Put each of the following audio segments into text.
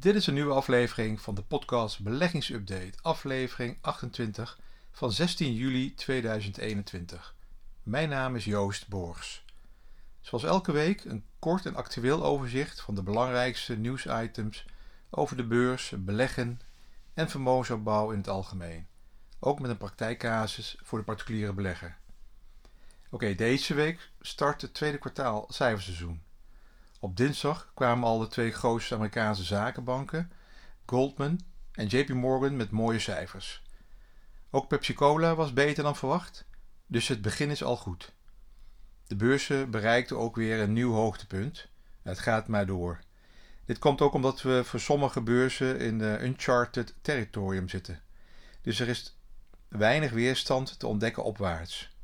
Dit is een nieuwe aflevering van de podcast Beleggingsupdate, aflevering 28 van 16 juli 2021. Mijn naam is Joost Borgs. Zoals elke week een kort en actueel overzicht van de belangrijkste nieuwsitems over de beurs, beleggen en vermogensopbouw in het algemeen. Ook met een praktijkcasus voor de particuliere belegger. Oké, deze week start het tweede kwartaal cijferseizoen. Op dinsdag kwamen al de twee grootste Amerikaanse zakenbanken, Goldman en JP Morgan, met mooie cijfers. Ook Pepsi Cola was beter dan verwacht, dus het begin is al goed. De beurzen bereikten ook weer een nieuw hoogtepunt. Het gaat maar door. Dit komt ook omdat we voor sommige beurzen in de uncharted territorium zitten. Dus er is weinig weerstand te ontdekken opwaarts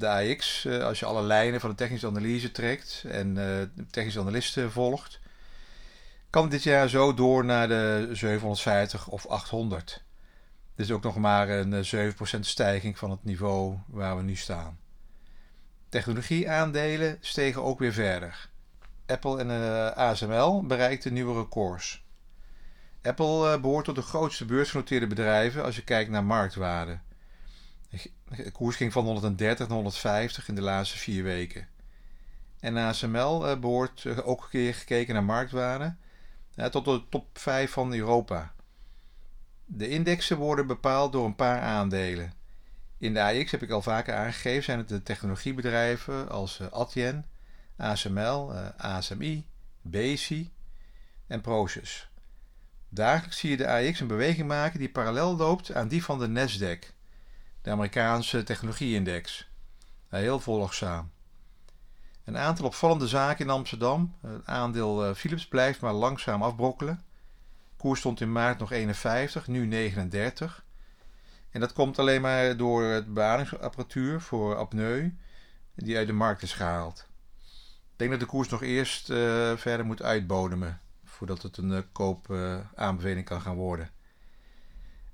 de AX, eh, als je alle lijnen van de technische analyse trekt en uh, technische analisten volgt, kan dit jaar zo door naar de 750 of 800. Dit is ook nog maar een 7% eh, stijging van het niveau waar we nu staan. Technologieaandelen stegen ook weer verder. Apple en ASML bereikten nieuwe records. Apple behoort tot de grootste beursgenoteerde bedrijven als je kijkt naar marktwaarde. De koers ging van 130 naar 150 in de laatste vier weken. En ASML uh, behoort uh, ook een keer gekeken naar marktwaarde tot de top 5 van Europa. De indexen worden bepaald door een paar aandelen. In de AX heb ik al vaker aangegeven, zijn het de technologiebedrijven als Adyen, ASML, ASMI, Besi en Proces. Dagelijks zie je de AX een beweging maken die parallel loopt aan die van de Nasdaq de Amerikaanse technologieindex. Heel volgzaam. Een aantal opvallende zaken in Amsterdam. Het aandeel eh, Philips blijft maar langzaam afbrokkelen. Koers stond in maart nog 51, nu 39. En dat komt alleen maar door het beademingsapparatuur voor apneu die uit de markt is gehaald. Ik denk dat de koers nog eerst uh, verder moet uitbodemen voordat het een uh, koopaanbeveling kan gaan worden.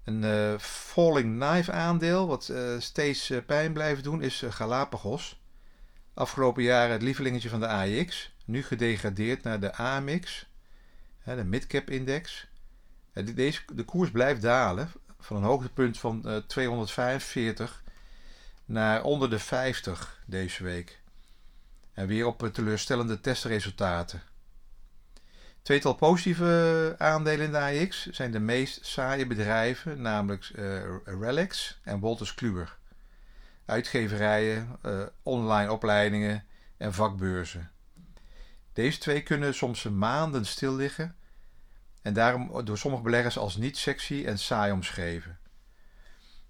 Een uh, falling knife aandeel, wat uh, steeds uh, pijn blijft doen, is Galapagos. Afgelopen jaren het lievelingetje van de AX, nu gedegradeerd naar de AMX, hè, de midcap index. Deze, de koers blijft dalen van een hoogtepunt van 245 naar onder de 50 deze week. En weer op teleurstellende testresultaten. Tweetal positieve aandelen in de AX zijn de meest saaie bedrijven, namelijk uh, Relics en Wolters Kluwer. Uitgeverijen, uh, online opleidingen en vakbeurzen. Deze twee kunnen soms maanden stil liggen en daarom door sommige beleggers als niet sexy en saai omschreven.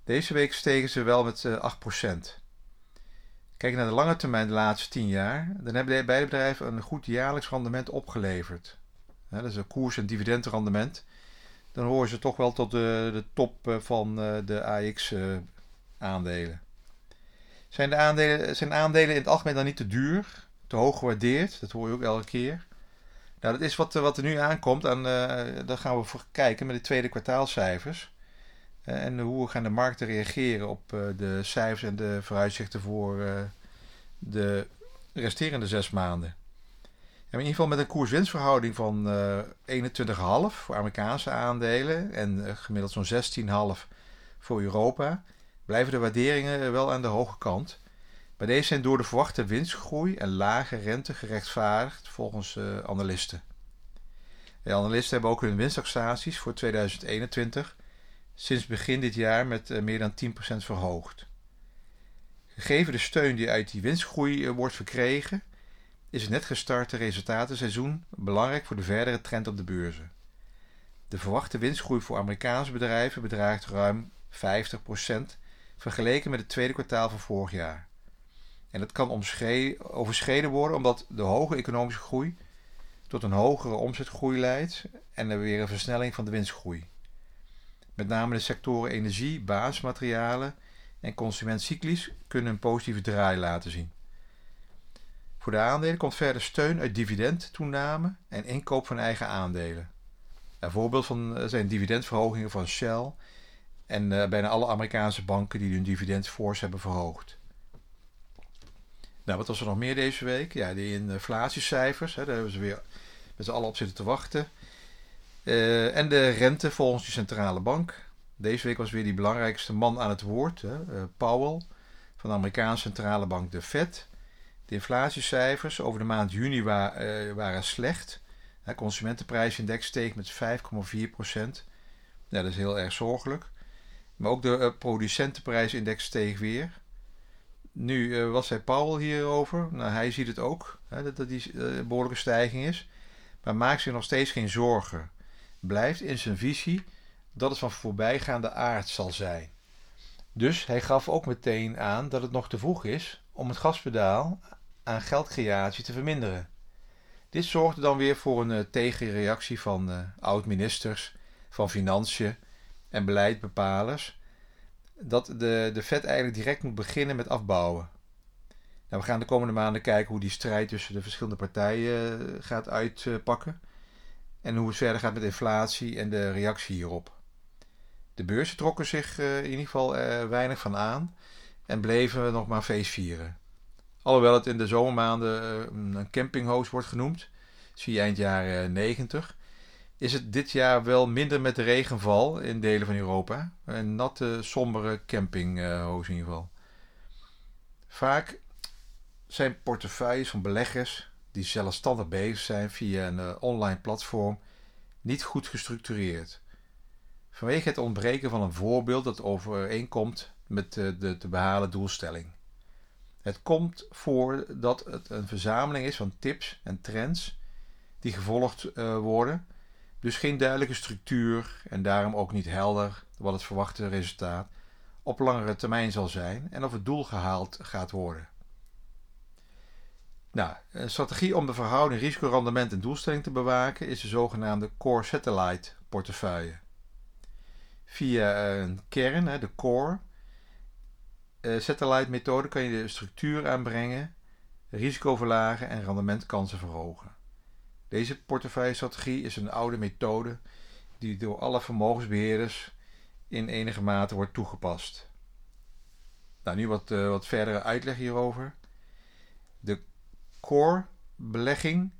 Deze week stegen ze wel met uh, eh, 8%. Kijk naar de lange termijn de laatste 10 jaar, dan hebben beide bedrijven een goed jaarlijks rendement opgeleverd hè, dat is een koers- en dividendrendement, dan horen ze toch wel tot de, de top eh, van eh, de AX-aandelen. Eh, zijn, de aandelen, zijn aandelen in het algemeen dan niet te duur, te hoog gewaardeerd? Dat hoor je ook elke keer. Nou, dat is wat, wat er nu aankomt en daar gaan we voor kijken met de tweede kwartaalcijfers. en hoe gaan de markten reageren op de cijfers en de vooruitzichten voor de resterende zes maanden in ieder geval met een koers-winstverhouding van uh, eh, 21,5 voor Amerikaanse aandelen en uh, gemiddeld zo'n 16,5 voor Europa, blijven de waarderingen wel aan de hoge kant. Maar deze zijn door de verwachte winstgroei en lage rente gerechtvaardigd volgens analisten. De analisten hebben ook hun winsttaxaties voor 2021 sinds begin dit jaar met meer dan 10% verhoogd. Gegeven de steun die uit die winstgroei wordt verkregen, is het net gestarte resultatenseizoen belangrijk voor de verdere trend op de beurzen. De verwachte winstgroei voor Amerikaanse bedrijven bedraagt ruim 50% vergeleken met het tweede kwartaal van vorig jaar. En dat kan overschreden worden omdat de hoge economische groei tot een hogere omzetgroei leidt en er weer een versnelling van de winstgroei. Met name de sectoren energie, basismaterialen en consumentcyclies kunnen een positieve draai laten zien. Voor de aandelen komt verder steun uit dividendtoename en inkoop van eigen aandelen. Een voorbeeld van eh, zijn dividendverhogingen van Shell en uh, bijna alle Amerikaanse banken die hun dividend fors hebben verhoogd. Nou, wat was er nog meer deze week? Ja, die inflatiecijfers, hè, daar hebben ze weer met z'n allen op zitten te wachten. Uh, en de rente volgens de centrale bank. Deze week was weer die belangrijkste man aan het woord, hè, Powell, van de Amerikaanse centrale bank, de Fed. De inflatiecijfers over de maand juni uh, waren slecht. De consumentenprijsindex steeg met 5,4 procent. Ja, dat is heel erg zorgelijk. Maar ook de producentenprijsindex steeg weer. Nu uh, was hij Powell hierover. Nou, hij ziet het ook, hè, dat dat die uh, behoorlijke stijging is. Maar maakt zich nog steeds geen zorgen. Blijft in zijn visie dat het van voorbijgaande aard zal zijn. Dus hij gaf ook meteen aan dat het nog te vroeg is om het gaspedaal aan geldcreatie te verminderen. Dit zorgde dan weer voor een uh, tegenreactie van uh, oud-ministers van Financiën en beleidbepalers dat de, de Fed eigenlijk direct moet beginnen met afbouwen. Nou, we gaan de komende maanden kijken hoe die strijd tussen de verschillende partijen uh, gaat uitpakken en hoe het verder gaat met inflatie en de reactie hierop. De beurzen trokken zich in ieder geval weinig van aan en bleven nog maar feest vieren. Alhoewel het in de zomermaanden uh, een campinghost wordt genoemd, zie eind jaren 90, is het dit jaar wel minder met de regenval in delen van Europa. Een natte, sombere campinghost in ieder geval. Vaak zijn portefeuilles van beleggers die zelfstandig bezig zijn via een online platform niet goed gestructureerd. Vanwege het ontbreken van een voorbeeld dat overeenkomt met de, te behalen doelstelling. Het komt voor dat het een verzameling is van tips en trends die gevolgd uh, worden, dus geen duidelijke structuur en daarom ook niet helder wat het verwachte resultaat op langere termijn zal zijn en of het doel gehaald gaat worden. Nou, een strategie om de verhouding risicorendement en doelstelling te bewaken is de zogenaamde Core Satellite portefeuille. Via een kern, de core satellite methode, kan je de structuur aanbrengen, risico verlagen en rendementkansen verhogen. Deze portefeuille-strategie is een oude methode die door alle vermogensbeheerders in enige mate wordt toegepast. Nou, nu wat, uh, wat verdere uitleg hierover. De core belegging.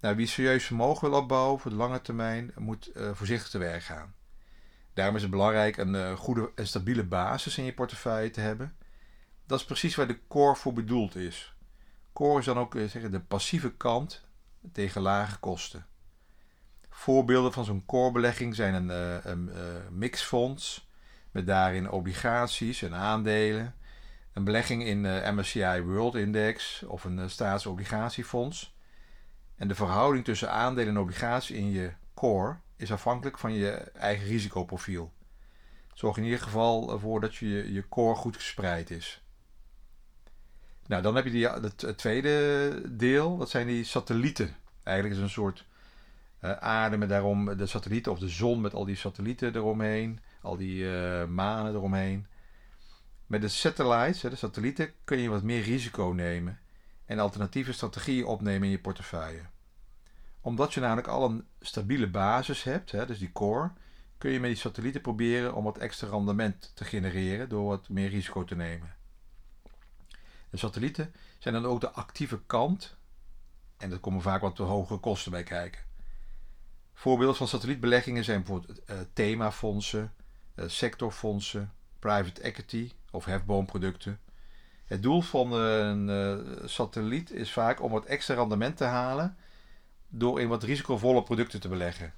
Nou, wie serieus vermogen wil opbouwen voor de lange termijn, moet uh, voorzichtig te werk gaan. Daarom is het belangrijk een uh, goede en stabiele basis in je portefeuille te hebben. Dat is precies waar de core voor bedoeld is. Core is dan ook zeggen, de passieve kant tegen lage kosten. Voorbeelden van zo'n core-belegging zijn een, uh, een mixfonds met daarin obligaties en aandelen, een belegging in de MSCI World Index of een staatsobligatiefonds. En de verhouding tussen aandelen en obligaties in je core is afhankelijk van je eigen risicoprofiel. Zorg in ieder geval ervoor dat je, je core goed gespreid is. Nou, dan heb je die, het, tweede deel, dat zijn die satellieten. Eigenlijk is een soort uh, aarde met daarom de satellieten, of de zon met al die satellieten eromheen, al die uh, manen eromheen. Met de satellites, de satellieten, kun je wat meer risico nemen en alternatieve strategieën opnemen in je portefeuille omdat je namelijk al een stabiele basis hebt, hè, dus die core, kun je met die satellieten proberen om wat extra rendement te genereren door wat meer risico te nemen. De satellieten zijn dan ook de actieve kant en er komen vaak wat hogere kosten bij kijken. Voorbeelden van satellietbeleggingen zijn bijvoorbeeld uh, themafondsen, uh, sectorfondsen, private equity of hefboomproducten. Het doel van een uh, satelliet is vaak om wat extra rendement te halen door in wat risicovolle producten te beleggen.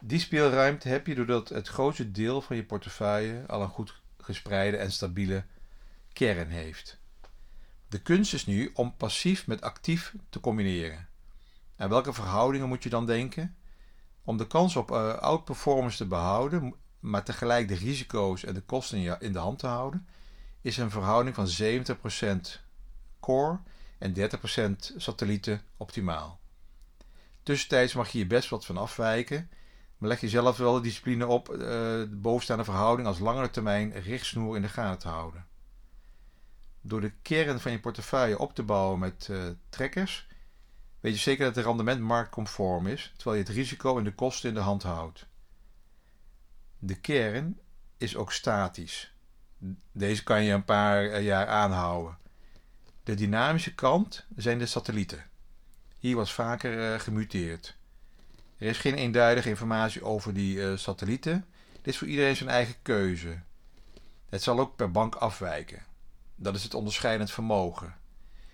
Die speelruimte heb je doordat het grootste deel van je portefeuille al een goed gespreide en stabiele kern heeft. De kunst is nu om passief met actief te combineren. Aan welke verhoudingen moet je dan denken? Om de kans op uh, outperformance te behouden, maar tegelijk de risico's en de kosten in de hand te houden, is een verhouding van 70% core en 30% satellieten optimaal. Tussentijds mag je hier best wat van afwijken. Maar leg je zelf wel de discipline op uh, de bovenstaande verhouding als langere termijn richtsnoer in de gaten te houden. Door de kern van je portefeuille op te bouwen met uh, trekkers, weet je zeker dat de rendement marktconform is, terwijl je het risico en de kosten in de hand houdt. De kern is ook statisch. Deze kan je een paar eh, jaar aanhouden. De dynamische kant zijn de satellieten. Hier was vaker uh, gemuteerd. Er is geen eenduidige informatie over die uh, satellieten. Dit is voor iedereen zijn eigen keuze. Het zal ook per bank afwijken. Dat is het onderscheidend vermogen.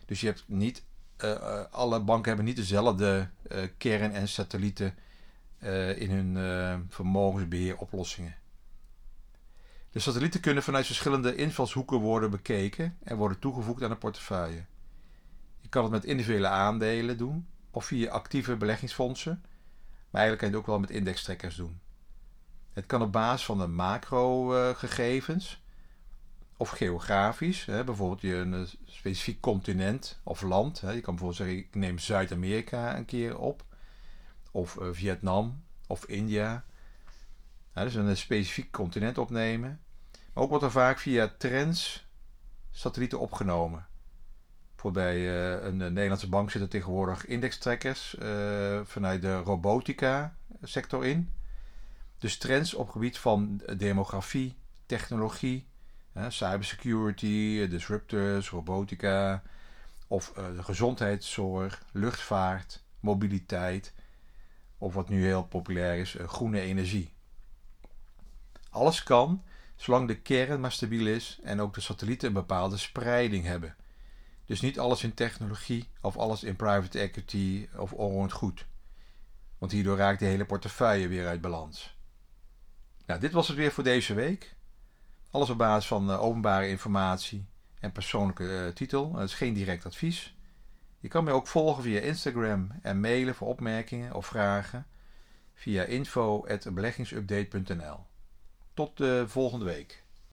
Dus je hebt niet, uh, alle banken hebben niet dezelfde kern- en satellieten in hun vermogensbeheeroplossingen. De satellieten kunnen vanuit verschillende invalshoeken worden bekeken en worden toegevoegd aan de portefeuille. Kan het met individuele aandelen doen of via actieve beleggingsfondsen, maar eigenlijk kan je het ook wel met indextrekkers doen. Het kan op basis van de macro-gegevens of geografisch, bijvoorbeeld je een specifiek continent of land. Je kan bijvoorbeeld zeggen: ik neem Zuid-Amerika een keer op, of uh, Vietnam of India. dus een specifiek continent opnemen. Maar ook wordt er vaak via trends satellieten opgenomen. Bij uh, een Nederlandse bank zitten tegenwoordig indextrekkers uh, vanuit de robotica sector in. Dus trends op gebied van demografie, technologie, cybersecurity, disruptors, robotica of gezondheidszorg, luchtvaart, mobiliteit of wat nu heel populair is, groene energie. Alles kan zolang de kern maar stabiel is en ook de satellieten een bepaalde spreiding hebben. Dus niet alles in technologie of alles in private equity of onroerend goed. Want hierdoor raakt de hele portefeuille weer uit balans. Nou, dit was het weer voor deze week. Alles op basis van uh, openbare informatie en persoonlijke uh, titel. Dat is geen direct advies. Je kan mij ook volgen via Instagram en mailen voor opmerkingen of vragen via info.beleggingsupdate.nl. Tot de volgende week.